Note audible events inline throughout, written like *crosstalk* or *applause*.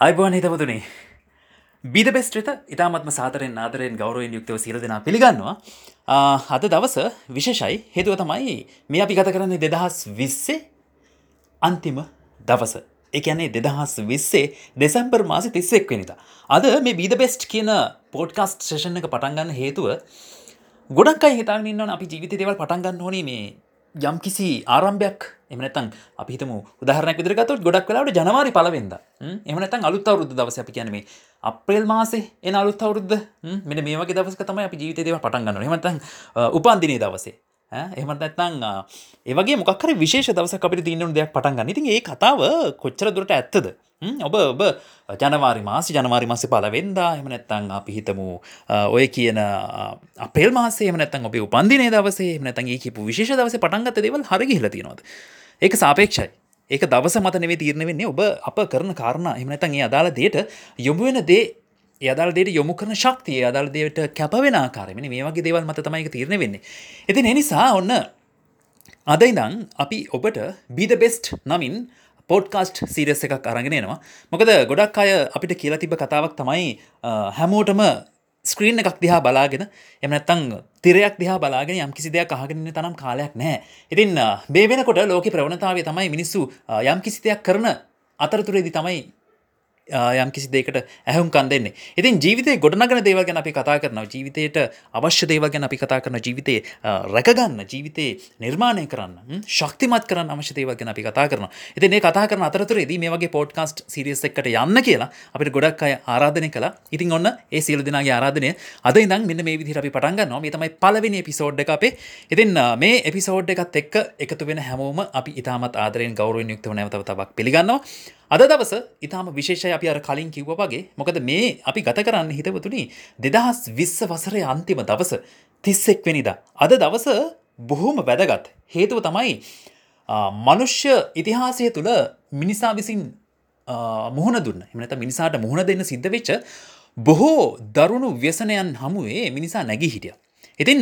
අයිබෝන් හිතපතුනේ බිද බෙස්ට්‍රත ඉතාමත්ම සාතරෙන් ආදරයෙන් ගෞරවෙන් යුක්තව සිර දෙනා පිළිගන්නවා. අද දවස විශේෂයි. හේතුව තමයි මේ අපි ගත කරන්නේ දෙදහස් විස්සේ අන්තිම දවස. එකනේ දෙදහස් විස්සේ දෙසැම්පර් මාසි තිස්සෙක් වෙනිත අද මේ බීද බෙස්ට් කියන පෝඩ්කස්ට් ශෂණ එක පටන්ගන්න හේතුව ගොඩක් අයි හිතාන්නන්න අපි ජීවිත දෙවල් පටන්ගන්න ඕනේ මේ යම් කිසි ආරම්භයක් එමනතන් අපිතම උදාහරනක් විදිරගතත් ගොඩක් වෙලාට ජනවාරි පලවෙද එමනතන් අලුත් අවරුද්ධ දවස අපි කියනීම අප්‍රේල් මාසේ එන අලුත් අවරුද්ධ මෙ මේක දවස තමයි අපි ජීවිත දෙව පටන්ගන්න එමතන් උපන්දිනේ දවසේ. එහමත් නැත්නං ඒවගේ මොක්කර විශේෂ දවස අපිට තිීන්නු දෙයක් පටන්ගන්න ඉතින් ඒ කතාව කොච්චර දුරට ඇත්තද? ඔබ ඔබ ජනවාරි මාසි ජනවාරි මාසි පලවෙන්දා එම නැත්තං අපි හිතමු ඔය කියන අපේල් මාසේ නැතන් ඔබ උපන්දිනේ දවසේ නැතන් ඒ කිපු විශේෂ දවස පටන්ගත දෙවල් හරගිහිලතිනොද ඒක සාපේක්ෂයි. ඒක දවස මත නෙවේ තීරණ වෙන්නේ ඔබ අප කරන කාරණ. එම නැතන් ඒ අදාළ දේට යොමුුවෙන දේ යදල් දේට යොමු කරන ශක්තිය අදල් දේට කැපවෙන ආකාරමනි මේ වගේ දේවල් මත තමයික තීරණ වෙන්නේ. ඉතින් එනිසා ඔන්න අදයිදං අපි ඔබට බීද බෙස්ට් නමින් පෝඩ්කාස්ට් සීරස් එකක් අරගෙනනවා මොකද ගොඩක් අය අපිට කියලා තිබ කතාවක් තමයි හැමෝටම ස්ක්‍රීන් එකක් දිහා බලාගෙන එමනත්තං තිරයක් දිහා බලාගෙන යම් කිසි දෙයක් අහගෙන තනම් කාලයක් නෑ ඉතින් මේ වෙනකොට ලෝක ප්‍රවණතාව තමයි මිනිස්සු යම් කිසි දෙයක් කරන අතරතුරේදි තමයි යම් කිසි දෙකට ඇහුම්කන් දෙන්නේ. ඉතින් ජීවිතය ගොඩනගන දේව ගැන අපි කතා කරන ජීවිතයට අවශ්‍ය දේව ගැන අපි කතා කරන ජීවිතය රැකගන්න ජීවිතේ නිර්මාණය කරන්න ශක්තිමත් කරන්න අවශ්‍ය දේව ගැන අපි කතා කරන ඉතින් මේ කතා කරන අතරතුරේදී මේ වගේ පොඩ්කාස්ට් සිරියස් එකට යන්න කියලා අපිට ගොඩක් අය ආරාධනය කළා. ඉතින් ඔන්න ඒ සියලු දෙනාගේ ආරාධනය අද ඉඳන් මෙන්න මේ විදිහට අපි පටන් ගන්නවා. මේ තමයි පළවෙනි එපිසෝඩ් එක අපේ. ඉතින් මේ එපිසෝඩ් එකත් එක්ක එකතු වෙන හැමෝම අපි ඉතාමත් ආදරයෙන් ගෞරවයෙන් යුක්තව නැවත තවක් පිළිගන්නවා. අද දවස ඉතාම විශේෂය අපි අර කලින් කිව්ව වගේ මොකද මේ අපි ගත කරන්න හිතවතුනි දෙදහස් විස්ස වසරය අන්තිම දවස තිස්සෙක් වෙනිදා. අද දවස බොහෝම වැදගත්. හේතුව තමයි මනුෂ්‍ය ඉතිහාසය තුළ මිනිසා විසින් මුහුණ දුන්න එමනත මිනිසාට මුහුණ දෙන්න සිද්ධ වෙච්ච බොහෝ දරුණු ව්‍යසනයන් හමුවේ මිනිසා නැගී හිටිය. ඉතින්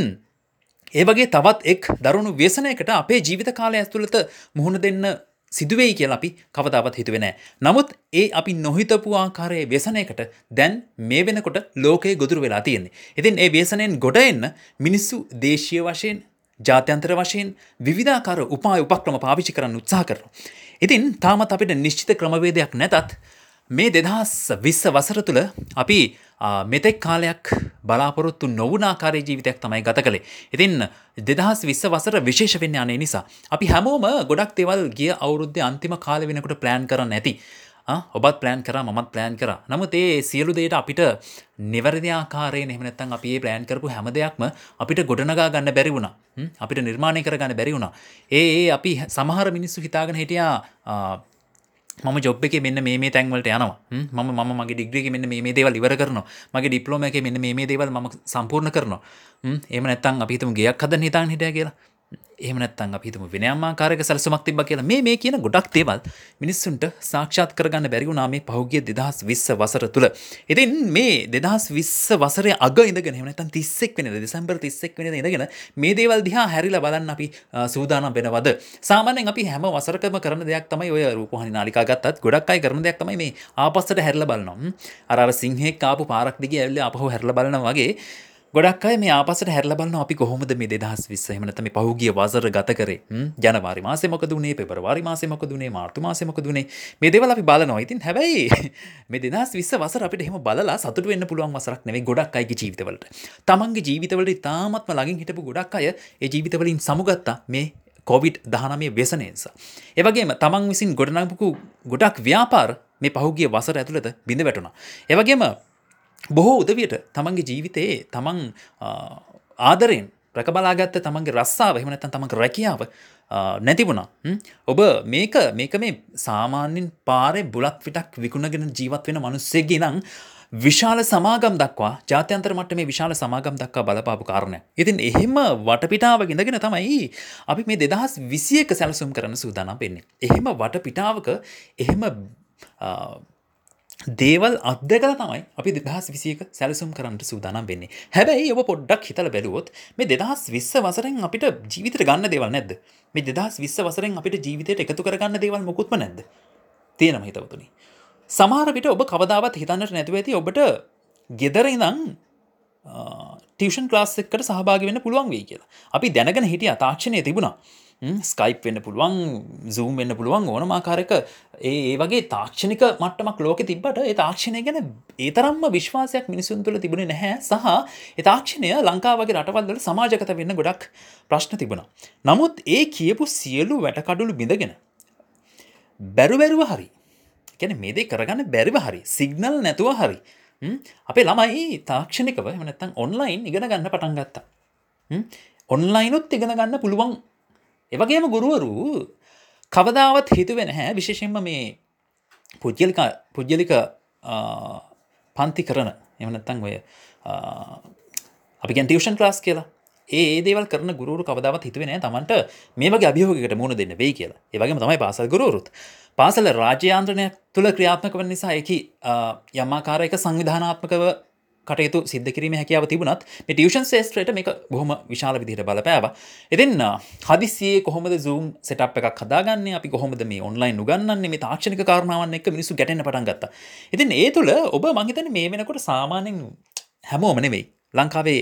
ඒ වගේ තවත් එක් දරුණු ව්‍යසනයකට අපේ ජීවිත කාලය ඇස්තුළත මුහුණ දෙන්න සිදුවෙයි කියල අපි කවතාවත් හිතුවෙනෑ. නමුත් ඒ අපි නොහිතපු ආකාරයේ ව්‍යසනයකට දැන් මේ වෙනකොට ලෝකයේ ගොදුරු වෙලා තියෙන්නේ. ඉතින් ඒ ව්‍යසනයෙන් ගොඩ එන්න මිනිස්සු දේශීය වශයෙන් ජාත්‍යන්තර වශයෙන් විධාකාර උපාය උපක්‍රම පාවිචි කරන්න උත්සා කරනවා. ඉතින් තාමත් අපිට නිශ්චිත ක්‍රමවේදයක් නැතත් මේ දෙදහස් විස්ස වසර තුළ අපි මෙතෙක් කාලයක් බලාපොරොත්තු නොවනාකාරය ජීවිතයක් තමයි ගත කළේ. ඉතින් දෙදහස් විස්ස වසර විශේෂ වෙන්න අනේ නිසා. අපි හැමෝම ගොඩක් තෙවල් ගිය අවුරුද්ධ අන්තිම කාල වෙනකට ප්ලෑන් කරන්න ඇති. ඔබත් ප්ලෑන් කර මත් ප්ලෑන් කර නමුත් ඒ සියලු දේට අපිට නිවැරදිආකාරය එහමනත්තන් අපි ප්ලෑන් කරපු හැම දෙයක්ම අපිට ගොඩනගා ගන්න බැරි වුණ අපිට නිර්මාණය කරගන්න බැරි වුණ ඒ අපි සමහර මිනිස්සු හිතාගෙන හිටියා මම ජොබ් එක මෙන්න මේ තැන්වලට යනවා. ම ම මගේ ඩිග්‍රිය මෙන්න මේ දේවල් ඉවර කරන මගේ ඩිප්ලෝම එක මෙන්න මේ දේවල් ම සම්පූර්ණ කරනවා. එම නැත්තන් අපිතුම ගයක් හද හිතාන් හිටිය කියලා. එහෙම නැත්තම් අපි හිතමු වෙන ආකාරයක සැලසුමක් තිබ්බා කියලා. මේ මේ කියන ගොඩක් දේවල් මිනිස්සුන්ට සාක්ෂාත් කරගන්න බැරි වුණා මේ පහුගිය 2020 වසර තුල. ඉතින් මේ 2020 වසරේ අග ඉඳගෙන එහෙම නැත්තම් 31 වෙනිදා දෙසැම්බර් 31 වෙනිදා ඉඳගෙන මේ දේවල් දිහා හැරිලා බලන්න අපි සූදානම් වෙනවද? සාමාන්‍යයෙන් අපි හැම වසරකම කරන දෙයක් තමයි ඔය රූපවාහිනී නාලිකා ගත්තත් ගොඩක් අය කරන දෙයක් තමයි මේ ආපස්සට හැරිලා බලනවා. අර අර සිංහෙක් ආපු පාරක් දිගේ ඇවිල්ලා අපහු හැරිලා බලනවා වගේ ගොඩක් අය මේ ආපසට හැරල බලන්න අපි කොහොමද මේ දෙදහස් විස්ස හමනත මේ පහුගිය වසර ගත කරේ? ජනවාරි මාසය මොකදුනේ පෙබරවාරි මාසය මොකදුනේ මාර්තු මාසය මොකදුනේ මේ දෙවල අපි බලනවා. ඉතින් හැබැයි *laughs* මේ දෙදස් විස්ස වසර අපිට එහෙම බලලා සතුට වෙන්න පුළුවන් වසරක් නෙවෙයි ගොඩක් අයගේ ජීවිතවලට. තමන්ගේ ජීවිතවලට තාමත්ම ළඟින් හිටපු ගොඩක් අය ඒ ජීවිතවලින් සමුගත්තා මේ කොවිඩ් දහනමේ ව්‍යසනයසා. ඒවගේම තමන් විසින් ගොඩනගපුකු ගොඩක් ව්‍යාපාර මේ පහුගිය වසර ඇතුළත බිඳ වැටුණ. ඒවගේම බොහෝ උදවියට තමන්ගේ ජීවිතයේ තමන් ආදරෙන් රැකබලාගත්ත තමන්ගේ රස්සාාව එහෙමනැතන් තමක රැකියාව නැතිබුණා. ඔබ මේක මේක මේ සාමාන්‍යින් පාරය බුලත් විටක් විකුණගෙන ජීවත් වෙන මනුස්සේගේ නං විශාල සමාගම් දක්වා ජාත්‍යන්තර මට මේ විශාල සමාගම් දක්වා බලපාපු කාරණය. ඉතින් එහෙම වටපිටාව ගෙනගෙන තමයි අපි මේ දෙදහස් විසියක සැලසුම් කරන සූදානම් වෙන්නේ. එහෙම වටපිටාවක එහෙම දේවල් අත්දකල තමයි අපි දෙදහස් විසියක සැලසුම් කරන්නට සූදානම් වෙන්නේ. හැබැයි ඔබ පොඩ්ඩක් හිතල බැලුවොත් මේ දෙදහස් විස්ස වසරෙන් අපිට ජීවිතර ගන්න දෙවල් නැද්ද? මේ දෙදහස් විස්ස වසරෙන් අපිට ජීවිතයට එකතු කරගන්න දේවල් මොකුත්ම නැද්ද? තියෙනම හිතවතුනි? සමහර විට ඔබ කවදාවත් හිතන්නට නැතුව ඇති ඔබට ගෙදර ඉඳං ටියෂන් ක්ලාස් එකට සහභාග වෙන්න පුළුවන් වේ කියලා. අපි දැනගෙන හිටිය තාක්ෂණය තිබුණා. ස්කයිප් වෙන්න පුළුවන් සූම් වෙන්න පුළුවන් ඕන මාකාරක ඒ වගේ තාක්ෂණික මට්ටමක් ලෝක තිබට ඒ තාක්ෂණය ගැන ඒතරම්ම විශ්වාසයක් මිනිසුන් තුළ තිබුණ නැහැ සහ තාක්ෂණය ලංකාවගේ රටවල්වල සමාජකත වෙන්න ගොඩක් ප්‍රශ්න තිබුණ. නමුත් ඒ කියපු සියලු වැටකඩුළු බිඳගෙන බැරුබැරුව හරි ගැන මේදේ කරගන්න බැරිව හරි සිගනල් නැතුව හරි අපේ ළමයි තාක්ෂණිකව එමනත්තන් ඔන්ලයින් ඉගෙන ගන්න පටන් ගත්තා. ඔන්ලයිනුත් ඉගෙන ගන්න පුළුවන් එවගේම ගුරුවරු කවදාවත් හිතුවෙන හැ විශේෂෙන්ම මේ පුද්ගලික පුද්ගලික පන්ති කරන. එමනත්තං ඔය අපි ටියෂන් ලාස් කියලා. ඒ දේවල් කරන ගුරු කවදාවත් හිතුවෙන තමන්ට මේ වගේ අභියෝගකට මුණ දෙන්න වෙයි කියලා. ඒවගේ තමයි පාසල් ගුරුරුත් පාසල රාජ්‍යාන්ත්‍රණයක් තුළ ක්‍රියාත්මක වන නිසා එක යම්මාකාරයක සංවිධානාත්මකව කටයුතු සිද්ධ කිරීම හැකියාව තිබුණත් මේ ටියෂන් ේස්ත්‍රයට මේ බොහොම විශාල විදිහට බලපෑව. එතින් හදිසියේ කොහොමද zoom සටප් එකක් හදාගන්න? අපි කොහොමද මේ ඔන්ලයින් උගන්නන්නේ මේ තාක්ෂණික කාරණාවන් එක මිනිසු ගැටෙන පටන් ගත්තා. ඉතින් ඒ තුළ ඔබ මහිතන මේ වෙනකොට සාමාන්‍යෙන් හැමෝම නෙවෙයි ලංකාවේ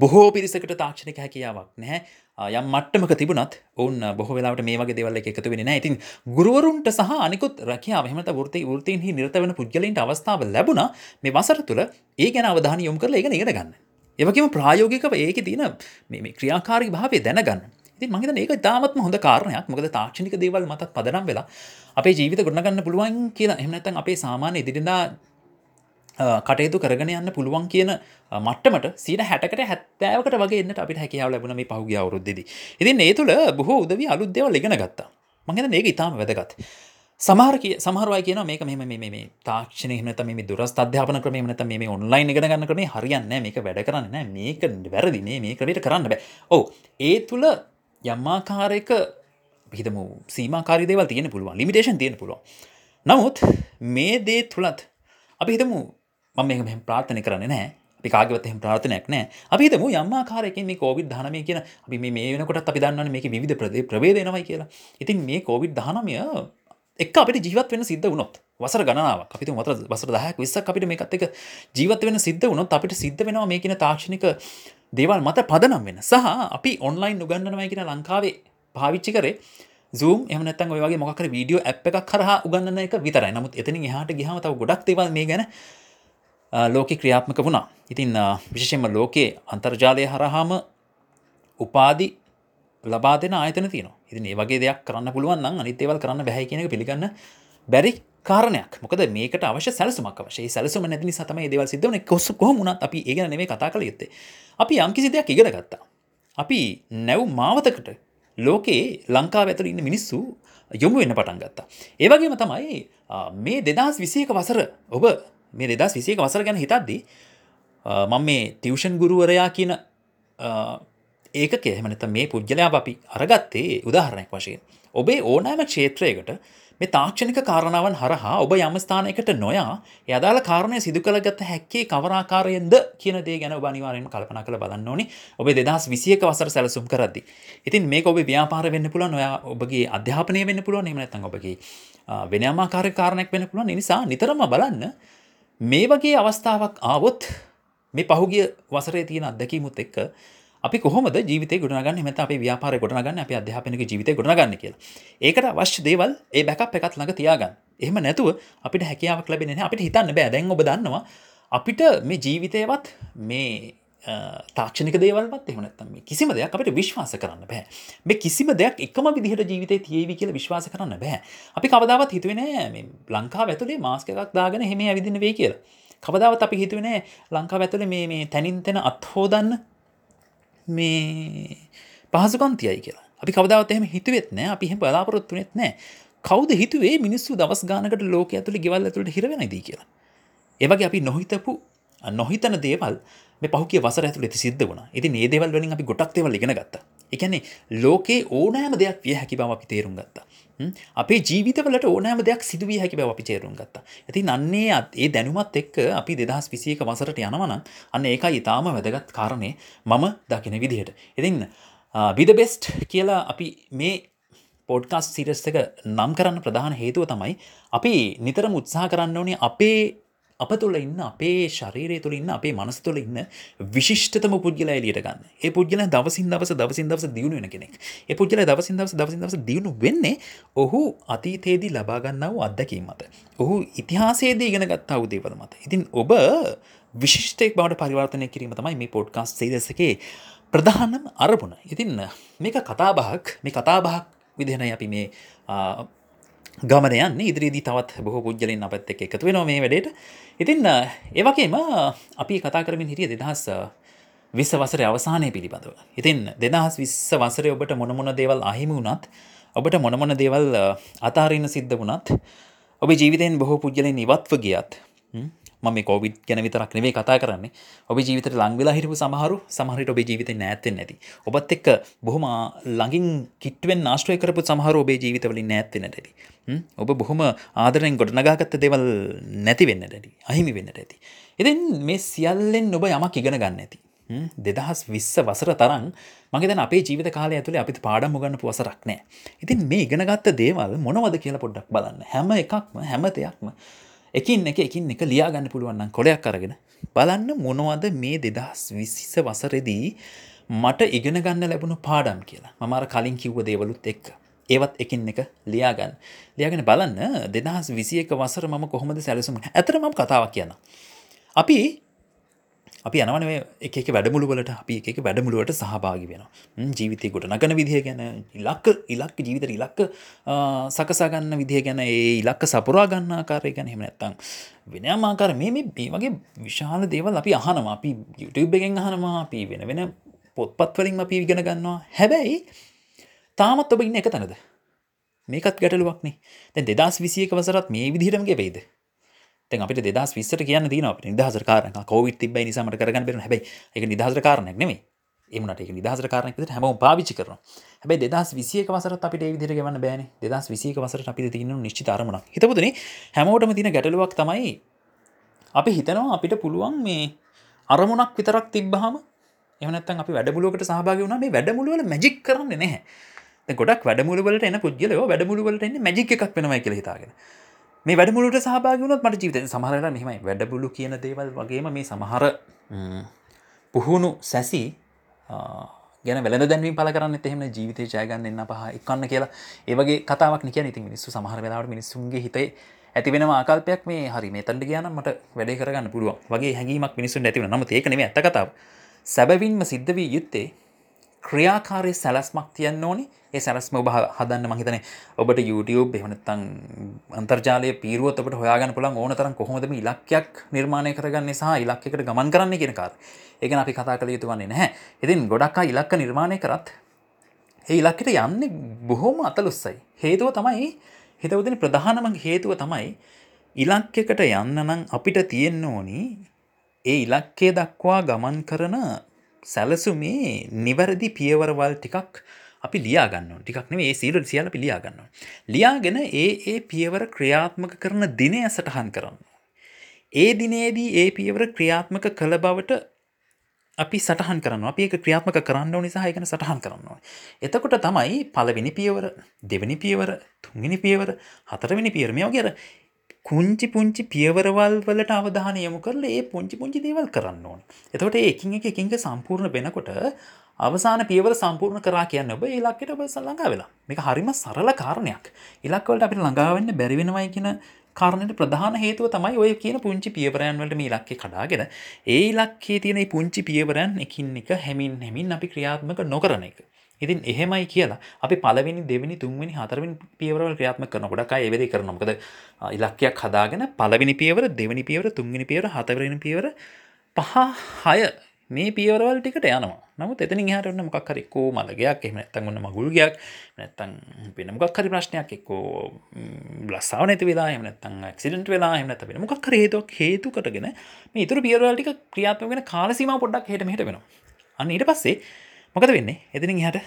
බොහෝ පිරිසකට තාක්ෂණික හැකියාවක් නැහැ. යම් මට්ටමක තිබුණත් ඔවුන් බොහ වෙලාට මේ වගේ දෙවල්ල එකතු වෙන ඉතින් ගුරුවරුන්ට සහ අනිකුත් රැකියාව එහෙමත වෘති වෘතීන්හි නිරත වෙන පුද්ගලයින්ට අවස්ථාව ලැබුණ මේ වසර තුළ ඒ ගැන අවධාන යොමු කරලා ඒක ඉගෙන ගන්න. එවකම ප්‍රායෝගිකව ඒක තියෙන මේ ක්‍රියාකාරී භාවය දැනගන්න. ඉතින් මම හිතන්නේ ඒක ඉතාමත්ම හොඳ කාරණයක්. මොකද තාක්ෂණික දේවල් මතත් පදනම් වෙලා අපේ ජීවිත ගොඩනගන්න පුළුවන් කියලා එහෙම නැත්නම් අපේ සාමාන්‍ය එදිනෙදා කටයුතු කරගෙන යන්න පුළුවන් කියන මට්ටමට සීට හැටකට හැත්තෑවකට වගේ එන්නට අපිට හැකියාව ලැබුණ මේ පහුගිය අවුරුද්දේදී. ඉතින් ඒ තුළ බොහෝ උදවිය අලුත් දේවල් ඉගෙන ගත්තා. මම හිතන්නේ මේක ඉතාම වැදගත්. සමහර කිය සමහරවයි කියන මේක මෙම මේ තාක්ෂණ හමත මේ දුරස් අධ්‍යාපන ක්‍රම මත මේ ඔන්ලයින් ඉගෙන ගන්න ක්‍රම හරියන්න මේක වැඩ කරන්න නෑ මේක වැරදි මේ මේ ක්‍රමයට කරන්න බෑ. ඕ ඒ තුළ යම්මාකාරයක හිතම සීමාකාරි දේවල් තියෙන පුළුවන්. ලිමිටේෂන් තියෙන පුළුවන්. නමුත් මේ දේ තුළත් අපි හිතමු මම මේක මෙහෙම ප්‍රාර්ථනා කරන්නේ නැහැ. අපි කාගේවත් එහෙම ප්‍රාර්ථනාවක් නැහැ. අපි හිතමු යම් ආකාරයකින් මේ COVID 19 කියන අපි මේ මේ වෙනකොටත් අපි දන්නවනේ මේකේ විවිධ ප්‍රභේද එනවයි කියලා. ඉතින් මේ COVID 19 එක්ක අපිට ජීවත් වෙන්න සිද්ධ වුණොත් වසර ගණනාවක් අපි තුමු වසර 10ක් 20ක් අපිට මේකත් එක්ක ජීවත් වෙන්න සිද්ධ වුණොත් අපිට සිද්ධ වෙනවා මේ කියන තාක්ෂණික දේවල් මත පදනම් වෙන්න. සහ අපි ඔන්ලයින් උගන්වනවා කියන ලංකාවේ පාවිච්චි කරේ zoom එහම නැත්තන් ඔය වගේ මොකක් හරි වීඩියෝ ඇප් එකක් කරහා උගන්නන එක විතරයි. නමුත් එතනින් එහාට ගියාම තව ගොඩක් දේවල් මේ ගැන ලෝක ක්‍රියාත්මක වුණා. ඉතින් විශෂෙන්ම ලෝකයේ අන්තර්ජාලය හරහාම උපාදි ලබා දෙන ආයතන තියන ඉතින් ඒ වගේ දෙයක් කරන්න පුළුවන් අනිතේවල් කරන්න බැහැ කියන පිළිගන්න බැරි කාරණයක්. මොකද මේකට අවශ්‍ය සැලසුමක් අවශ්‍ය සැලසුම නැති සතම දේවල් සිද්ධවන කොස් කොහොමුණත් අපි ඒ ගැන නෙමෙයි කතා කළ යුත්තේ. අපි යම්කිසි දෙයක් ඉගෙන ගත්තා. අපි නැව් මාවතකට ලෝකයේ ලංකාව ඇතුළ ඉන්න මිනිස්සු යොමු වෙන්න පටන් ගත්තා. ඒවගේම තමයි මේ දෙදස් විසියක වසර ඔබ මේ දෙදස් විසියක වසර ගැන හිතද්දී මම මේ ටියවෂන් ගුරුවරයා කියන ඒක කෙහෙමනත මේ පුද්ගලයා අපි අරගත්තේ උදාහරණයක් වශයෙන්. ඔබේ ඕනෑම ක්ෂේත්‍රයකට මේ තාක්ෂණික කාරණාවන් හරහා ඔබ යම ස්ථානයකට නොයා යදාල කාරණය සිදු කළගත හැක්කේ කවරාකාරයෙන්ද කියන දේ ගැන බනිවාරයෙන් කල්පන කළ බලන්න ඕනි. ඔබ දෙදස් විසියක වසර සැලසුම් කරදදි. ඉතින් මේ ඔබ ව්‍යාපාර වෙන්න පුළුවන් ඔයා ඔබගේ අධ්‍යාපනය වෙන්න පුළුවන් එමනත්තන් ඔබගේ වෙනමාකාර කාරණයක් වෙන පුළුවන්. නිසා නිතරම බලන්න මේ වගේ අවස්ථාවක් ආවොත් මේ පහුගිය වසරේ තියෙන අත්දැකීමුත් එක්ක අපි කොහොමද ජීවිතය ගොඩනගන්න මෙත අපේ ව්‍යාපාරය ගොඩනගන්න අපේ අධ්‍යාපනික ජීවිතය ගොඩනගන්න කියලා. ඒකට අවශ්‍ය දේවල් ඒ බැකප් එකත් ළඟ තියාගන්න. එහෙම නැතුව අපිට හැකියාවක් ලැබෙන්නේ නැහැ. අපිට හිතන්න බෑ. දැන් ඔබ දන්නවා අපිට මේ ජීවිතයවත් මේ තාක්ෂණික දේවල්වත් එහෙම නැත්නම් මේ කිසිම දෙයක් අපිට විශ්වාස කරන්න බෑ. මේ කිසිම දෙයක් එකම විදිහට ජීවිතේ තියේවි කියලා විශ්වාස කරන්න බෑ. අපි කවදාවත් හිතුවේ නෑ මේ ලංකාව ඇතුලේ මාස්ක් එකක් දාගෙන එහෙම ඇවිදින්න වෙයි කියලා. කවදාවත් අපි හිතුවේ නෑ ලංකාව ඇතුලේ මේ මේ තනින් තන අත් හොදන්න මේ පහසුකම් තියයි කියලා. අපි කවදාවත් එහෙම හිතුවෙත් නෑ. අපි එහෙම බලාපොරොත්තු වෙන්නේ නෑ. කවුද හිතුවේ මිනිස්සු දවස් ගානකට ලෝකයේ ඇතුලේ ගෙවල් ඇතුලේ හිර වෙනයිද කියලා. ඒ වගේ අපි නොහිතපු නොහිතන දේවල් මේ පහුකිය වසර ඇතුළේ සිද්ධ වුණා. ඉතින් මේ දේවල් වලින් අපි ගොඩක් දේවල් ඉගෙන ගත්තා. ඒ කියන්නේ ලෝකේ ඕනෑම දෙයක් විය හැකි බව අපි තේරුම් ගත්තා. අපේ ජීවිතවලට ඕනෑම දෙයක් සිදු විය හැකි බව අපි තේරුම් ගත්තා. ඉතින් අන්නේ ඒ දැනුමත් එක්ක අපි 2021 වසරට යනවා නම් අන්න ඒකයි ඊටාම වැදගත් කාරණේ මම දකින විදිහට. ඉතින් be the best කියලා අපි මේ පෝඩ්කාස් සිරස් එක නම් කරන්න ප්‍රධාන හේතුව තමයි අපි නිතරම උත්සාහ කරන්න ඕනේ අපේ අප තුළ ඉන්න අපේ ශරීරය තුළ ඉන්න අපේ මනස තුළ ඉන්න විශිෂ්ටතම පුද්ගල එලියට ගන්න. ඒ පුද්ගල දවසින් දවස දවසින් දවස දියුණු වෙන කෙනෙක්. ඒ පුද්ගල දවසින් දවස දවසින් දවස දියුණු වෙන්නේ ඔහු අතීතයේදී ලබාගන්නාව අත්දැකීම් මත. ඔහු ඉතිහාසයේදී ඉගෙන ගත්තා වූ දේවල් මත. ඉතින් ඔබ විශිෂ්ටයක් බවට පරිවර්තනය කිරීම තමයි මේ පොඩ්කාස් සේදසකේ ප්‍රධානම් අරපුණ ඉතින් මේක කතාබහක් මේ කතාබහක් විදිහනයි අපි මේ ගමන යන්න. ඉදිරිදි තවත් බොහෝ පුද්ගලින් අපත් එක් එකතු වෙනවා මේ වැඩේට. ඉතින් ඒවගේම අපි කතා කරමින් හිටිය දෙදහස් විස්ස වසර අවසානය පිළිබඳව. ඉතින් දෙදහස් විස්ස වසරය ඔබට මොනමොන දේවල් අහිම වුණත් ඔබට මොනමොන දේවල් අතාරන්න සිද්ධ වුණත් ඔබ ජීවිතයෙන් බොහෝ පුද්ගලින් ඉවත්ව ගියත් ම කොවිඩ් ගැන විතරක් නෙවේ කතා කරන්නේ. ඔබ ජීවිත ලංවෙලා හිටපු සමහරු සමහරට ඔබ ජීවිත නෑත්තෙන් නැති ඔබත් එක්ක බොහොම ළඟින් කිට්වෙන් නාශ්‍රය කරපු සමහර ඔබේ ජීවිතවලින් නෑත්තෙන ඇති. ඔබ බොහොම ආදරෙන් ගොඩනගාගත්ත දෙවල් නැති වෙන්න ඇති. අහිමි වෙන්නට ඇති. ඉතින් මේ සියල්ලෙන් ඔබ යමක් ඉගෙන ගන්න ඇති. දෙදහස් විස්ස වසර තරන් මගේ දැන් අපේ ජීවිත කාලය ඇතුළේ අපිට පාඩම් ගන්න පුවසරක් නෑ. ඉතින් මේ ඉගෙනගත්ත දේවල් මොනවද කියලා පොඩ්ඩක් බලන්න. හැම එකක්ම හැම දෙයක්ම එකින් එක එකින් එක ලියාගන්න පුළුවන්නම් කොඩයක් අරගෙන බලන්න මොනවද මේ දෙදහස් විසිස වසරෙදී මට ඉගෙන ගන්න ලැබුණු පාඩම් කියලා. මමර කලින් කිව්ව දේවලුත් එක්ක. ඒවත් එකින් එක ලියාගන්න. ලියාගෙන බලන්න දෙදහස් විසි එක වසර මම කොහොමද සැලසුම ඇතර මම කතාවක් කියන්න අපි අපි යනවන එක වැඩමුළුවලට අපි එක වැඩමුළුවට සහභාගි වෙන ජීවිතය ගොට නගන විදිහ ගැන ඉලක්ක ඉලක්ක ජීවිත ඉලක්ක සකසාගන්න විදිහ ගැන ඒ ඉලක්ක සපුරා ගන්න ආකාරය ගැන හෙම නැත්තං වෙන මාකාර මේ මේ වගේ විශාල දේවල් අපි අහනවා. අපි YouTube එකෙන් අහනවා අපි වෙන වෙන පොත්පත්වලින් අපි ඉගෙන ගන්නවා. හැබැයි තාමත් ඔබ ඉන්න එක තැනද? මේකත් ගැටලුවක්නේ දැන් දෙදස් විසියක වසරත් මේ විදිහටමගේ වෙයිද තැන් අපිට දෙදස් විස්සට කියන්න තින අප නිදහසර කාරන කෝවිත් තිබයි නිසාමට කරගන්න බෙන හැබයි එක නිදහසර කාරණයක් නෙමේ එමට එක නිදහසර කාරනයක හැම පාවිච්චි කරන හැබයි දෙදස් විසියක වසර අපිට විදිර ගවන්න බෑන. දෙදස් විසියක වසර අපි තින නිශ්චි තරමන හිතපුදන හැමෝටම තින ගැටලුවක් තමයි අපි හිතනවා අපිට පුළුවන් මේ අරමුණක් විතරක් තිබ්බහම එමනත්තන් අපි වැඩමුලුවකට සහභාග වුණ. මේ වැඩමුළුවල මැජික් කරන්න නැහැ. ගොඩක් වැඩමුළුවලට එන පුද්ගලයෝ වැඩමුළුවලට එන්න මැජික් එකක් වෙනවයි කියලා හිතාගෙන. මේ වැඩමුලට සහභාගුණත් මට ජීවිත සමහරට මෙහෙමයි. වැඩබුලු කියන දේවල් වගේම මේ සමහර පුහුණු සැසි ගැන වෙල දැන්වී පල කරන්න එහෙම ජීවිතය ජයගන්න එන්න පහ එක්කන්න කියලා. ඒවගේ කතාවක් නික ඉති මිනිස්සු සමහර වෙලාවට මිනිස්සුන්ගේ හිතේ ඇති වෙන ආකල්පයක් මේ හරි මේ තන්ට කියන මට වැඩ කරගන්න පුළුව වගේ හැඟීමක් මිනිසුන් ඇතිව නම ඒකනෙම ඇත කතාව. සැබවින්ම සිද්ධ වී යුත්තේ ක්‍රියාකාරය සැලස්මක් තියන්න ඕනි. ඒ සැලස්ම ඔබ හදන්න මහිතන ඔබට YouTube එහනත්තං අන්තර්ජාලය පීරුවත් ඔබට හොයාගන්න පුළන් ඕන තරම් කොහොමදම ඉලක්කයක් නිර්මාණය කරගන්න සහ ඉලක්කට ගමන් කරන්න කියෙන කාර. ඒකන අපි කතා කළ යුතු වන්නේ නැහැ. ඉතින් ගොඩක්කා ඉලක්ක නිර්මාණය කරත් ඒ ඉලක්කට යන්නේ බොහෝම අතලුස්සයි. හේතුව තමයි හිතවදන ප්‍රධානම හේතුව තමයි ඉලක්කකට යන්න නම් අපිට තියෙන්න ඕනි ඒ ඉලක්කේ දක්වා ගමන් කරන සැලසුමේ නිවැරදි පියවරවල් ටිකක් අපි ලියාගන්න ටිකක් නේ සීල සියල පිළියාගන්න. ලියාගෙන ඒ ඒ පියවර ක්‍රියාත්මක කරන දිනය සටහන් කරන්න. ඒ දිනේදී ඒ පියවර ක්‍රියාත්මක කළ බවට අපි සටහන් කරන්න අපි ඒක ක්‍රියාත්මක කරන්න නිසා ඒකන සටහන් කරන්නවා. එතකොට තමයි පලවෙනි පියවර දෙවනි පියවර තුන්ගනි පියවර හතරවෙනි පියරමයෝ කියර කුංචි පුංචි පියවරවල් වලට අවධාන යමු කරල ඒ පුංචි පුංචි දේවල් කරන්න ඕන. එතකොට ඒකින් එක එකින්ක සම්පූර්ණ වෙනකොට අවසාන පියවර සම්පූර්ණ කරා කියන්න ඔබ ඒලක්කට ඔබ සල්ලඟා වෙලා. මේක හරිම සරල කාරණයක්. ඉලක්වලට අපිට ළඟාවන්න බැරිවෙනවයි කියන කාරණයට ප්‍රධාන හේතුව තමයි ඔය කියන පුංචි පියවරයන් වලට මේ ඉලක්කේ කඩාගෙන ඒ ඉලක්කේ තියෙන පුංචි පියවරයන් එකින් එක හැමින් හැමින් අපි ක්‍රියාත්මක නොකරන එක. ඉතින් එහෙමයි කියලා අපි පලවෙනි දෙවනි තුන්වෙනි හතරවෙනි පියවරවල ක්‍රියාත්මක කරන ගොඩක් අය ඒ වෙලේ කරනවා. මොකද ඉලක්කයක් හදාගෙන පළවෙනි පියවර, දෙවෙනි පියවර, තුන්වෙනි පියවර, හතරවෙනි පියවර පහ හය මේ පියවරවල් ටිකට යනවා. නමුත් එතනින් එහාට ඔන්න මොකක් හරි එක්කෝ මලගයක් එහෙම නැත්නම් ඔන්න මගුල් ගයක් නැත්නම් වෙන මොකක් හරි ප්‍රශ්නයක් එක්කෝ බ්ලස්සාව නැති වෙලා එහෙම නැත්නම් ඇක්සිඩන්ට් වෙලා එහෙම නැත්නම් වෙන මොකක් හරි හේතුවක් හේතු කොටගෙන මේ ඊතුරු පියවරවල් ටික ක්‍රියාත්මක වෙන කාල සීමාව පොඩ්ඩක් හෙට මෙහෙට වෙනවා. අන්න ඊට පස්සේ මොකද වෙන්නේ? එතිනින් හට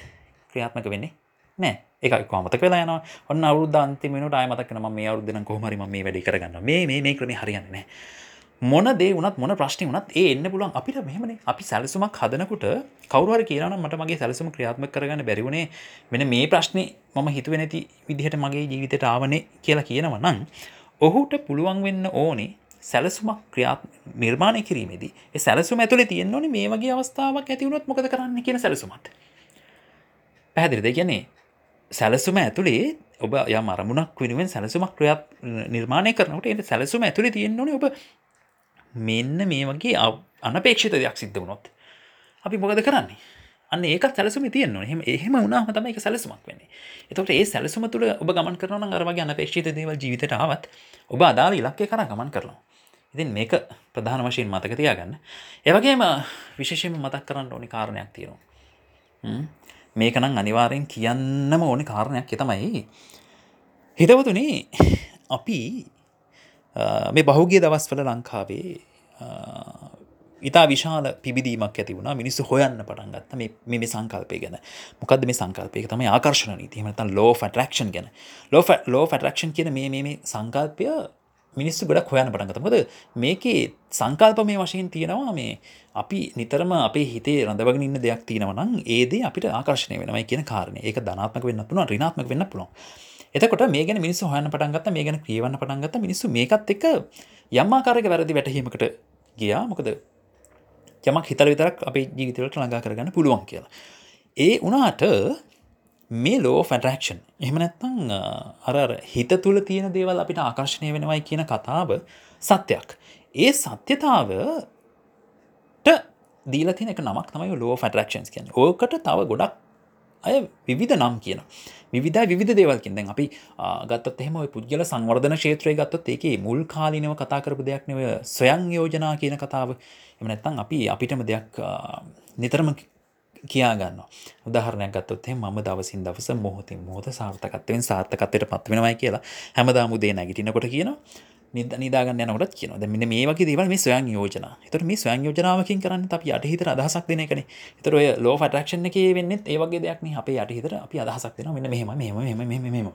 ක්‍රියාත්මක වෙන්නේ නෑ. එක කොමතක වෙලා යන ඔන්න අවුද්ධ අන්තිමට අයමතක් ම මේ අවුද්ධන කොහමරි මේ වැඩි කරගන්න මේ මේ ක්‍රම හරියන්නේ මොන දේ වනත් මොන ප්‍රශ්නය වනත් ඒ එන්න පුළුවන්. අපිට මෙහමන. අපි සැලසුමක් හදනකුට කවරුවර කියන මට මගේ සැලසුම ක්‍රියාත්ම කරගන්න බැරිවුණේ වෙන මේ ප්‍රශ්නය මම හිතුව නැති විදිහට මගේ ජීවිතයට ආවනේ කියලා කියනව නම් ඔහුට පුළුවන් වෙන්න ඕනේ සැලසුමක් ක්‍රියාත් නිර්මාණය කිරීමේදී සැලසුම ඇතුළ තියන්න ඕනේ මේ වගේ අවස්ථාවක් ඇතිවුණොත් මොකද කරන්න කියන සැලසුමත්. පැහැදිරිද කියන්නේ සැලසුම ඇතුළේ ඔබ ය මරමුණක් වෙනුවෙන් සැලසුමක් ක්‍රියාත් නිර්මාණය කරනට එ සැලසුම ඇතුළේ තියෙන්න්න ඕනේ ඔබ මෙන්න මේ වගේ අනපේක්ෂිත දෙයක් සිද්ධ වුණොත්. අපි මොකද කරන්නේ? අන්න ඒක සැලසුම තියන්න හෙම එහෙම උනාම තමයි එක සැලසුමක් වෙන්නේ. එතකොට ඒ සැලසුම තුළ ඔබ ගමන් කරන අරවගේ අනපේක්ෂිත දේවල් ජීවිතයට ආවත් ඔබ අදාළ ඉලක්කය කර ගමන් කරනවා. ඉතින් මේක ප්‍රධාන වශයෙන් මතක තියාගන්න. ඒවගේම විශේෂයෙන් මතක් කරන්න ඕනි කාරණයක් තියෙනවා. මේක නම් අනිවාරයෙන් කියන්නම ඕනි කාරණයක් තමයි හිතවතුනේ අපි මේ බහුගේ දවස්වල ලංකාවේ ඉතා විශාල පිබිදීමක් ඇති වුණ. මිනිස්සු හොයන්න පටන් ගත්ත මේ සංකල්පය ගැන. මොකද මේ සංකල්පය? තම ආකර්ශණ නීතිමතන් ලෝ ෆටරක්ෂන් ගැන. ලෝ ලෝ ෆටරක්ෂන් කියන මේ මේ සංකල්පය මිනිස්සු ගොඩක් හොයන්න පටන්ගතමද මේකේ සංකල්ප මේ වශයෙන් තියෙනවා මේ අපි නිතරම අපේ හිතේ රඳවගෙන ඉන්න දෙයක් තියෙනවනම් ඒදේ අපිට ආකර්ශණය වෙනමයි කියන කාරණය ඒක ධනාත්මක වෙන්න පුළුවන් ඍණාත්මක වෙන්න පුළුවන්. එතකොට මේ ගැන මිනිස්සු හොයන්න පටන් ගත්තා මේ ගැන කියවන්න පටන් ගත්තා. මිනිස්සු මේකත් එක්ක යම් ආකාරයක වැරදි වැටහීමකට ගියා. මොකද යමක් හිතල විතරක් අපේ ජීවිතවලට ළඟා කරගන්න පුළුවන් කියලා. ඒ වනාට මේ ලෝ ෆැටරක්ෂන් එහම නැත්තං අර හිත තුළ තියෙන දේවල් අපිට ආකර්ශණය වෙනවයි කියන කතාව සත්‍යයක්. ඒ සත්‍යතාවට දීල තින එක නමක් තමයි ලෝ ෆැටරක්ෂන්ස් කියන ඕකට තව ගොඩක් අය විවිධ නම් කියන. විවිධ විධ දේවල්කින් දැන් අපි ගත්තත් එහෙම පුද්ගල සංවර්ධන ශේත්‍රය ගත්තොත් ඒකේ මුල් කාලිනව කතා කරපු දෙයක් නව සොයන් යෝජනා කියන කතාව එම නැත්තං අපි අපිටම දෙයක් නිතරම කියාගන්න උදාහරණයක් ගත්තොත් ම දවසින් දවස මොහොතින් මොහොත සාර්ථකත්වයෙන් සාර්ථකත්වයට පත්වෙනවයි කියලා හැමදාමුදේ නැගිටිනකොට කියනවා. නිද නිදාගන්න යනකොට කියන මෙන්න මේ වගේ දේවල් මේ ස්වයන් යෝජන. එතට මේ ස්වයන් යෝජනාවකින් කරන්න අපි අටහිතර අදහසක් දෙන කන තර ලෝ ෆටරක්ෂණ එක වෙන්න ඒවගේ දෙයක් අපේ අටහිතර අපි අදහසක් දෙන මෙන්න මෙහම මෙම මෙම මෙම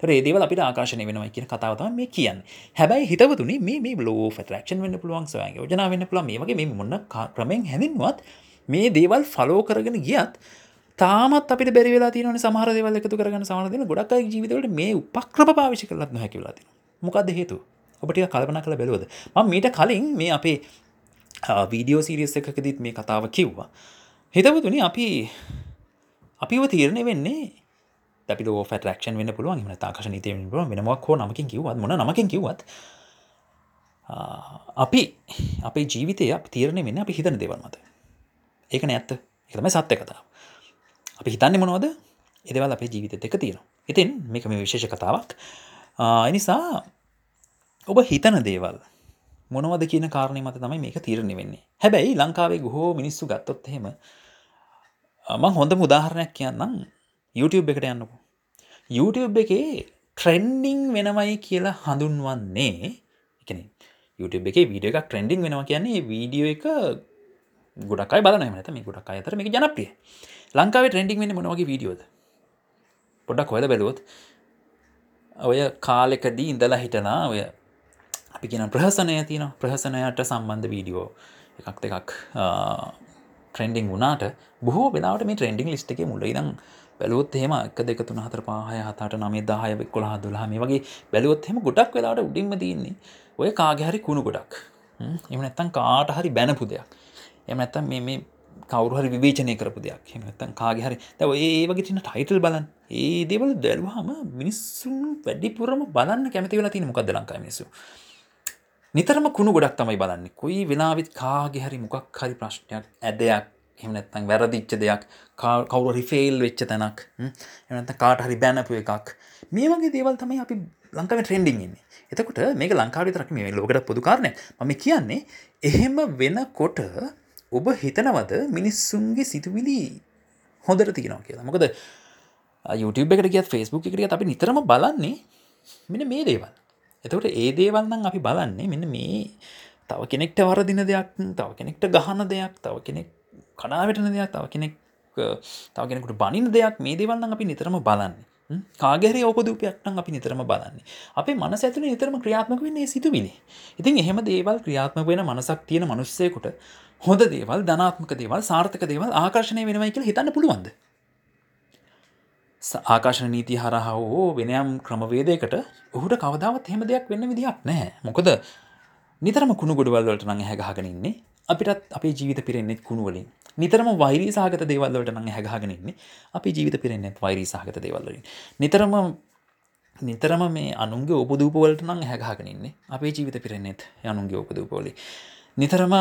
තර ඒදේවල් අපිට ආකාශනය වෙනවා කියන කතාවතම මේ කියන්න. හැබැයි හිතවතුනි මේ ලෝ ෆටරක්ෂන් වන්න පුළුවන් ස්වයන් යෝජන වන්න පුළ මේ වගේ මේ මොන්න ක්‍රමෙන් හැඳින්වත් මේ දේවල් ෆලෝ කරගෙන ගියත් තාමත් අපිට බැරිවෙලා තියන සමහර දෙවල් එකතු කරගන්න සමහරදින ගොඩක් ජීවිතවලට මේ උපක්‍රම පාවිශි කරලත් හැකිවලාති මොකක්ද හේතු ඔබටික කල්පන කළ බැලුවද? ම මීට කලින් මේ අපේ වීඩියෝ සිරියස් එකකදීත් මේ කතාව කිව්වා. හිතවතුනි අපි අපිව තීරණය වෙන්නේ අපි ෆටරක්ෂන් වන්න පුළුවන් ම තාකශ නීතය පුළුව වෙනමක් හෝ නමකින් කිවත් මොන නමකින් කිවත් අපි අපේ ජීවිතය අප තීරණය වෙන්න අපි හිතන දෙවල් මත. ඒකන ඇත්ත. එකතම සත්‍ය කතාව. අපි හිතන්නේ මොනවද? එදවල් අපේ ජීවිත එක තියෙන ඉතින් මේක මේ විශේෂ කතාවක්. එනිසා ඔබ හිතන දේවල් මොනවද කියන කාරණය මත තමයි මේක තීරණය වෙන්නේ. හැබැයි ලංකාවේ ගොහෝ මිනිස්සු ගත්තොත් එහෙම මං හොඳ මුදාහරණයක් කියන්නම්. YouTube එකට යන්නකු. YouTube එකේ ට්‍රෙන්ඩිං වෙනවයි කියලා හඳුන්වන්නේ එකන YouTube එක වීඩිය එකක් ට්‍රෙන්ඩිං වෙනවා කියන්නේ වීඩියෝ එක ගොඩක් බල නත මේ ගොඩක් අතර මේ ජනප්‍රිය ලංකාවේ ට්‍රෙන්ඩිං වෙන මොනවගේ වීඩියෝද පොඩක් හොල බැලුවොත් ඔය කාලෙකදී ඉඳලා හිටනා ඔය අපි කියන ප්‍රහසනය තියන ප්‍රහසනයට සම්බන්ධ වීඩියෝ එකක් දෙකක් ට්‍රෙන්ඩිං වුණට බොහෝ වෙලාට මේ ට්‍රෙන්ඩිං ලිස්ට එක මුල ඉදම් බැලුවත් එහෙම එක දෙක තුන හතර පාහය හතට නමේ දාහය කොළහ දුලා මේ වගේ බැලුවොත් එහෙම ගොඩක් වෙලාට උඩින්ම තියන්නේ ඔය කාගහරි කුණු ගොඩක්. එම නැත්තන් කාට හරි බැනපු දෙයක්. එම නැත්තම් මේ කවරුහරි විවේචනය කරපු දෙයක්. එමත්තන් කාගහරි දැව ඒ වගේටින ටයිටල් බලන් ඒ දෙවල දැල්වාම මිනිස්සුන් වැඩිපුරම බලන්න කැමති වෙලා තින මොකක්ද ලංකා මිනිසු නිතරම කුණු ගොඩක් තමයි බලන්නේ. කොයි වෙලාවිත් කාගේ හරි මොකක් හරි ප්‍රශ්නයක් ඇදයක් එමනත්තන් වැරදිච්ච දෙයක් කවුරු රිෆේල් වෙච්ච තැනක් එනත කාට හරි බැනපු එකක්. මේ වගේ දේවල් තමයි අපි ලංකාව ට්‍රෙන්ඩිං ඉන්නේ. එතකොට මේක ලංකාව තරක් මේ ලෝකට පොදුකාරණය මම කියන්නේ එහෙම වෙනකොට ඔබ හිතනවද මිනිස්සුන්ගේ සිතුවිලි හොඳට තියෙනවා කියලා? මොකද YouTube එකට කියත් ෆස්බුක් එකට අපි නිතරම බලන්නේ මෙන මේ දේවල්. එතකට ඒ දේවල්න්න අපි බලන්නේ මෙන්න මේ තව කෙනෙක්ට වරදින දෙයක් තව කෙනෙක්ට ගහන දෙයක් තව කෙනෙක් කනාවටන දෙයක් තව කෙනෙක් තව කෙනෙකුට බනින දෙයක් මේ දේවල්න්න අපි නිතරම බලන්නේ. කාගැරි ඔපදූපයක්ටන් අපි නිතරම බලන්නේ. අපේ මනස ඇතුළ නිතරම ක්‍රියාත්මක වෙන්නේ සිතුවිලි. ඉතින් එහෙම දේවල් ක්‍රියාත්මක වෙන මනසක් තියෙන මනුස්සයකුට හොඳ දේවල් ධනාත්මක දේවල් සාර්ථක දේවල් ආකර්ශණය වෙනවයි කියලා හිතන්න පුළුවන්ද? ආකාශන නීති හරහා හෝ වෙනයම් ක්‍රමවේදයකට ඔහුට කවදාවත් හෙම දෙයක් වෙන්න විදිහක් නැහැ. මොකද නිතරම කුණු ගොඩවල්වලට නං හැගහගෙනන්නේ අපිටත් අපේ ජීවිත පිරෙන්නෙත් කුණුවලින් නිතරම වෛරී සහගත දේවල්වලට නං හැගහගෙනන්නේ අපි ජීවිත පිරෙන්නෙත් වෛරී සහගත දේවල්වලින් නිතරම නිතරම මේ අනුන්ගේ උපදූපවලට නං හැගහගෙනන්නේ අපේ ජීවිත පිරෙන්නෙත් යනුන්ගේ උපදූපෝලි නිතරම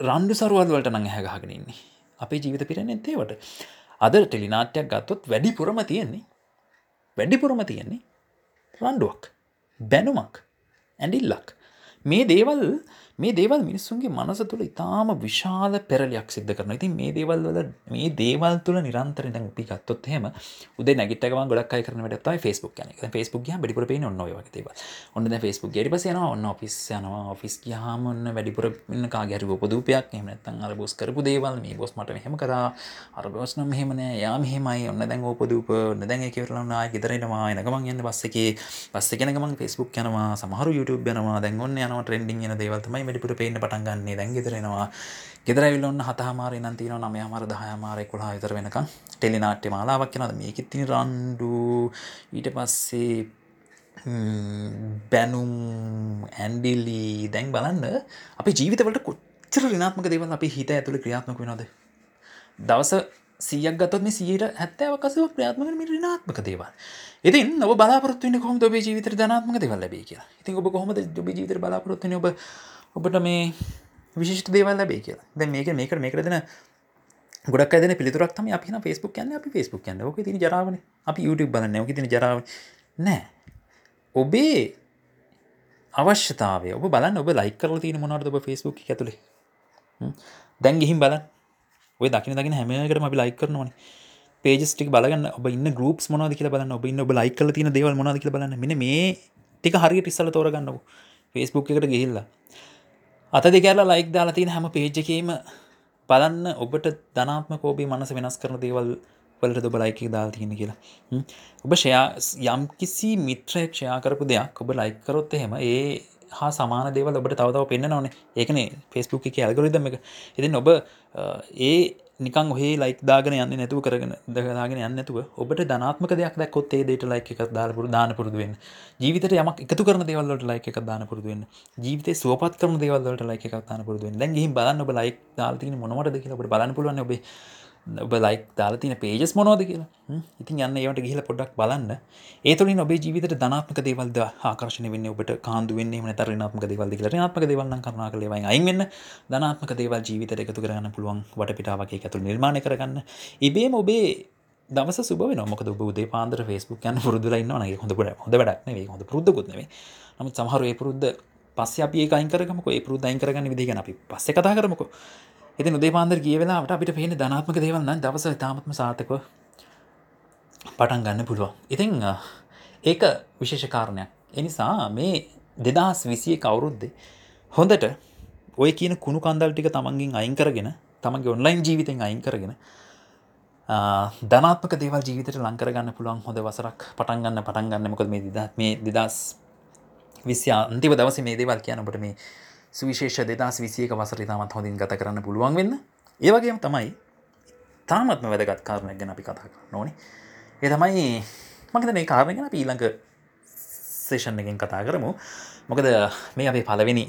රණ්ඩු සරුවල්වලට නං හැගහගෙනන්නේ අපේ ජීවිත පිරෙන්නෙත් ඒවට අද ටෙලිනාට්‍යයක් ගත්තොත් වැඩිපුරම තියෙන්නේ වැඩිපුරම තියෙන්නේ රණ්ඩුවක් බැනුමක් ඇඩිල්ලක් මේ දේවල් මේ දේවල් මිනිස්සුන්ගේ මනස තුළ ඉතාම විශාල පෙරලයක් සිද්ධ කරන ඉතින් මේ දේවල් වල මේ දේවල් තුළ නිරන්තර දැන් අපි ගත්තොත් එහෙම උදේ නැගිට ගමන් ගොඩක් අය කරන වැඩක් තමයි Facebook කියන්නේ. දැන් Facebook ගියාම වැඩිපුර පේන්නේ ඔන්න ඔය වගේ දේවල්. ඔන්න දැන් Facebook ගියට පස්සේ යනවා ඔන්න ඔෆිස් යනවා. ඔෆිස් ගියාම ඔන්න වැඩිපුර ඉන්න කාගේ හරි උපදූපයක් එහෙම නැත්නම් අර බොස් කරපු දේවල් මේ බොස් මට මෙහෙම කරා අර බොස් නම් මෙහෙම නෑ යා මෙහෙමයි. ඔන්න දැන් උපදූප ඔන්න දැන් ඒක ඉවරලා ආයෙ ගෙදර එනවා එන ගමන් යන්න බස් එකේ. බස් එකේ යන ගමන් Facebook යනවා සමහරු YouTube යනවා. දැන් ඔන්න යනවා ට්‍රෙන්ඩින් එන දේවල් තමයි වැඩිපුර පේන්න පටන් ගන්නේ. දැන් ගෙදරෙනවා ගෙදරවිල් ඔන්න හතහමාර නම් තියන නමය හමර දහයමාරය කොලා විතර වෙනකම් ටෙලිනාට්‍ය මාලාවක් කියනද මේකෙත් තින රන්ඩු ඊට පස්සේ බැනුම් ඇන්ඩිල්ලි දැන් බලන්න අපි ජීවිතවලට කොච්චර රිනාත්මක දේවල් අපි හිත ඇතුළ ක්‍රියාත්මක වෙනද දවස සියක් ගතත් සියට හැත්තෑවකසව ක්‍රියාත්මක මි රිනාත්මක දේවල්. ඉතින් ඔබ බලාපොත්තුවන්න කොම ඔබ ජීවිත ධනාත්මක දෙවල් ලැබේ කියලා? ඉතින් ඔබ කොහොමද ඔබ ජීවිත බලාපොත්තුන ඔබ ඔබට මේ විශිෂ්ට දේවල් ලැබේ කියලා. දැ මේක මේකට මේකර දෙන ගොඩක් ඇදන පිළිතුරක් තම අපි ෆස්බුක් කියන්න අපි ෆස්බුක් කියන්න. ඕක තින ජරාවන. අපි YouTube බලන්න ඕක තින ජරාව නෑ. ඔබේ අවශ්‍යතාවය ඔබ බලන්න ඔබ ලයි කරල තින මොනවද ඔබ ෆස්බුක් ඇතුළේ දැන් ගිහිම් බල ඔය දකින දකින හැමකටම අපි ලයි කරනවන. පේජස්ටික් බලගන්න ඔබ ඉන්න ගරුප් මොනද කියල බලන්න ඔබ ඉන්න ඔබ ලයි කල තින දේවල් මොනද කියල බලන්න. මෙ මේ ටික හරියට ඉස්සල තෝරගන්නව ෆස්බුක් එකට ගිහිල්ලා. අත දෙකැරලා ලයික් දාලා තියෙන හැම පේජ්ජකීම බලන්න ඔබට ධනාත්ම කෝබී මනස වෙනස් කරන දේවල් වලට දොබ ලයික දාල් තියෙන කියලා. ඔබ ෂයා යම් කිසි මිත්‍රයක් ෂයා කරපු දෙයක් ඔබ ලයිකරොත් එහෙම ඒ හා සමාන දේවල් ඔබට තවතාව පෙන්න්න ඕනේ ඒකනේ ෆෙස්බුක් එක ඇල්ගොරිදම එක. ඉතින් ඔබ ඒ නිකන් ඔහේ ලයික් දාගෙන යන්න නැතුව කරගෙන දගදාගෙන යන්නතුව ඔබට ධනාත්මක දෙයක් දැක්කොත් ඒ දේට ලයික් එකක් දාලපුරු දාන පුරුදුවෙන් ජීවිත යමක් එකතු කරන දේවල්ලට ලයික් එකක් දාන පුරුදුවෙන් ජීවිත සුවපත් කරන දේවල්ලට ලයික් එකක් දාන පුරුදුවෙන් දැන් ගිහින් බලන්න ඔබ ලයික් දාලා තියෙන මොනවටද කියලා ඔබට බලන්න පුළුවන් ඔබේ ඔබ ලයික් දාලා තින පේජස් මොනෝද කියලා? ඉතින් යන්න ඒවට ගිහිල පොඩක් බලන්න. ඒතුලින් ඔබේ ජීවිත ධනාත්මක දේවල්ද ආකර්ශණය වෙන්න ඔබට කාන්දු වෙන්නේ මන තරනාත්මක දේවල් කියලා. නාත්මක දේවල්න කරනා කලේවයි අයින් වෙන්න. ධනාත්මක දේවල් ජීවිත එකතු කරන්න පුළුවන් වට පිටාවගේ ඇතුළ නිර්මාණය කරගන්න. ඉබේම ඔබේ දවස සුබ නොමක ඔබ දේ පාන්දර ෆස්බුක් යන්න පුරදුල න්න ගේ හොඳ හොඳ වැඩක් නේ හොඳ පුරුද්දකුත්නේ නමුත් සමහර ඒ පුරුද්ධ පස්ස අපි අයින් කරගමක. ඒ පුරුද්ධයින් කරගන්න විදිගෙන අපි පස්ස කතා කරමකෝ. ඉති උදේ පාන්දර කිය වෙලාට අපිට පේන ධනාත්මක දේවල්න්න දවස තාමත්ම සාතකව පටන් ගන්න පුළුවන්. ඉතිං ඒක විශේෂ කාරණයක්. එනිසා මේ දෙදහස් විසිය කවුරුද්දේ හොඳට ඔය කියන කුණු කන්දල් ටික තමන්ගින් අයින් කරගෙන තමන්ගේ ඔන්ලයින් ජීවිතෙන් අයින් කරගෙන ධනාත්මක දේවල් ජීවිතට ලංකරගන්න පුළුවන් හොඳ වසරක් පටන්ගන්න පටන්ගන්න මොකද මේ දිදත් මේ දෙදස් විස්්‍ය අන්තිව දවස මේ දේවල් කියනට මේ සුවිශේෂ දෙදස් විසියක වසර තාමත් හොඳින් ගත කරන්න පුළුවන් වෙන්න. ඒවගේම තමයි තාමත්ම වැදගත් කාරණයක් ගැන අපි කතා කර නොනි ඒ තමයි මකද මේ කාරණ ගැන පීලඟ සේෂන් එකෙන් කතා කරමු. මොකද මේ අපේ පලවෙනි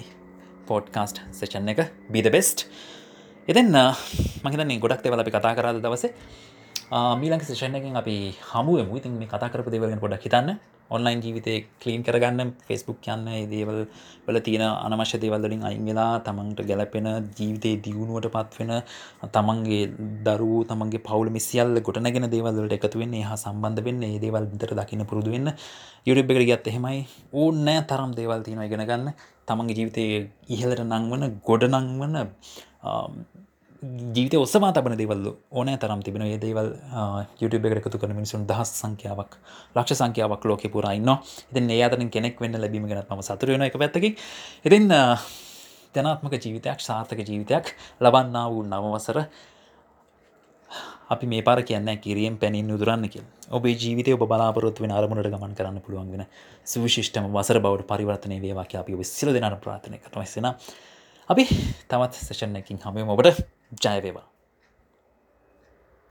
පෝඩ්කාස්ට් සේෂන් එක බිද බෙස්ට් එතන්න මහිතන්නේ ගොඩක් දෙවල අපි කතා කරාද දවසේ. මීලංක සේෂන් එකින් අපි හමුුවමු. ඉතින් මේ කතා කරපු දෙවලෙන් ගොඩක් හිතන්න. ඔන්ලයින් ජීවිතය කලීන් කරගන්න ෆෙස්බුක් යන්න දේවල් වල තියෙන අනවශ්‍ය දේවල්ලින් අයින් වෙලා තමන්ට ගැලපෙන ජීවිතය දියුණුවට පත්වෙන තමන්ගේ දරු තමන්ගේ පවුල මිසිියල්ල ගොටනගෙන දේවල්ලට එකතුවෙන්නේ හා සම්බන්ධ වෙන්න ඒ දේවල් විතර දකින්න පුරුදු වෙන්න. යුරිබ් එක ගත් එහෙමයි. ඕන්නෑ තරම් දේවල් තියෙන ඉගෙන ගන්න. තමන්ගේ ජීවිතය ඉහලට නංවන ගොඩ නංවන ජීවිත ඔස්සමා තබන දෙවල්ල ඕනෑ තරම් තිබෙන ඒ දේවල් YouTube එකට එකතු කරන මිනිසුන් දහස් සංඛ්‍යාවක් ලක්ෂ සංඛ්‍යාවක් ලෝක පුරයින්න ඉතින් ඒ අතරින් කෙනෙක් වෙන්න ලැබීම ගැනත් ම සතුරයන එක පැත්තකි ඉතින් ධනාත්මක ජීවිතයක් සාර්ථක ජීවිතයක් ලබන්නා වූ නවවසර අපි මේ පාර කියන්න කිරියෙන් පැනින් උදුරන්න කිය ඔබේ ජීවිතය ඔබ බලාපොරොත්තු වෙන අරමුණට ගමන් කරන්න පුළුවන් වෙන සුවිශිෂ්ටම වසර බවට පරිවර්තනය වේවාක අපි විස්සල දෙනට ප්‍රාථනය කරන වෙසෙන අපි තමත් සේෂන් එකින් හම ඔබට જાય વેવા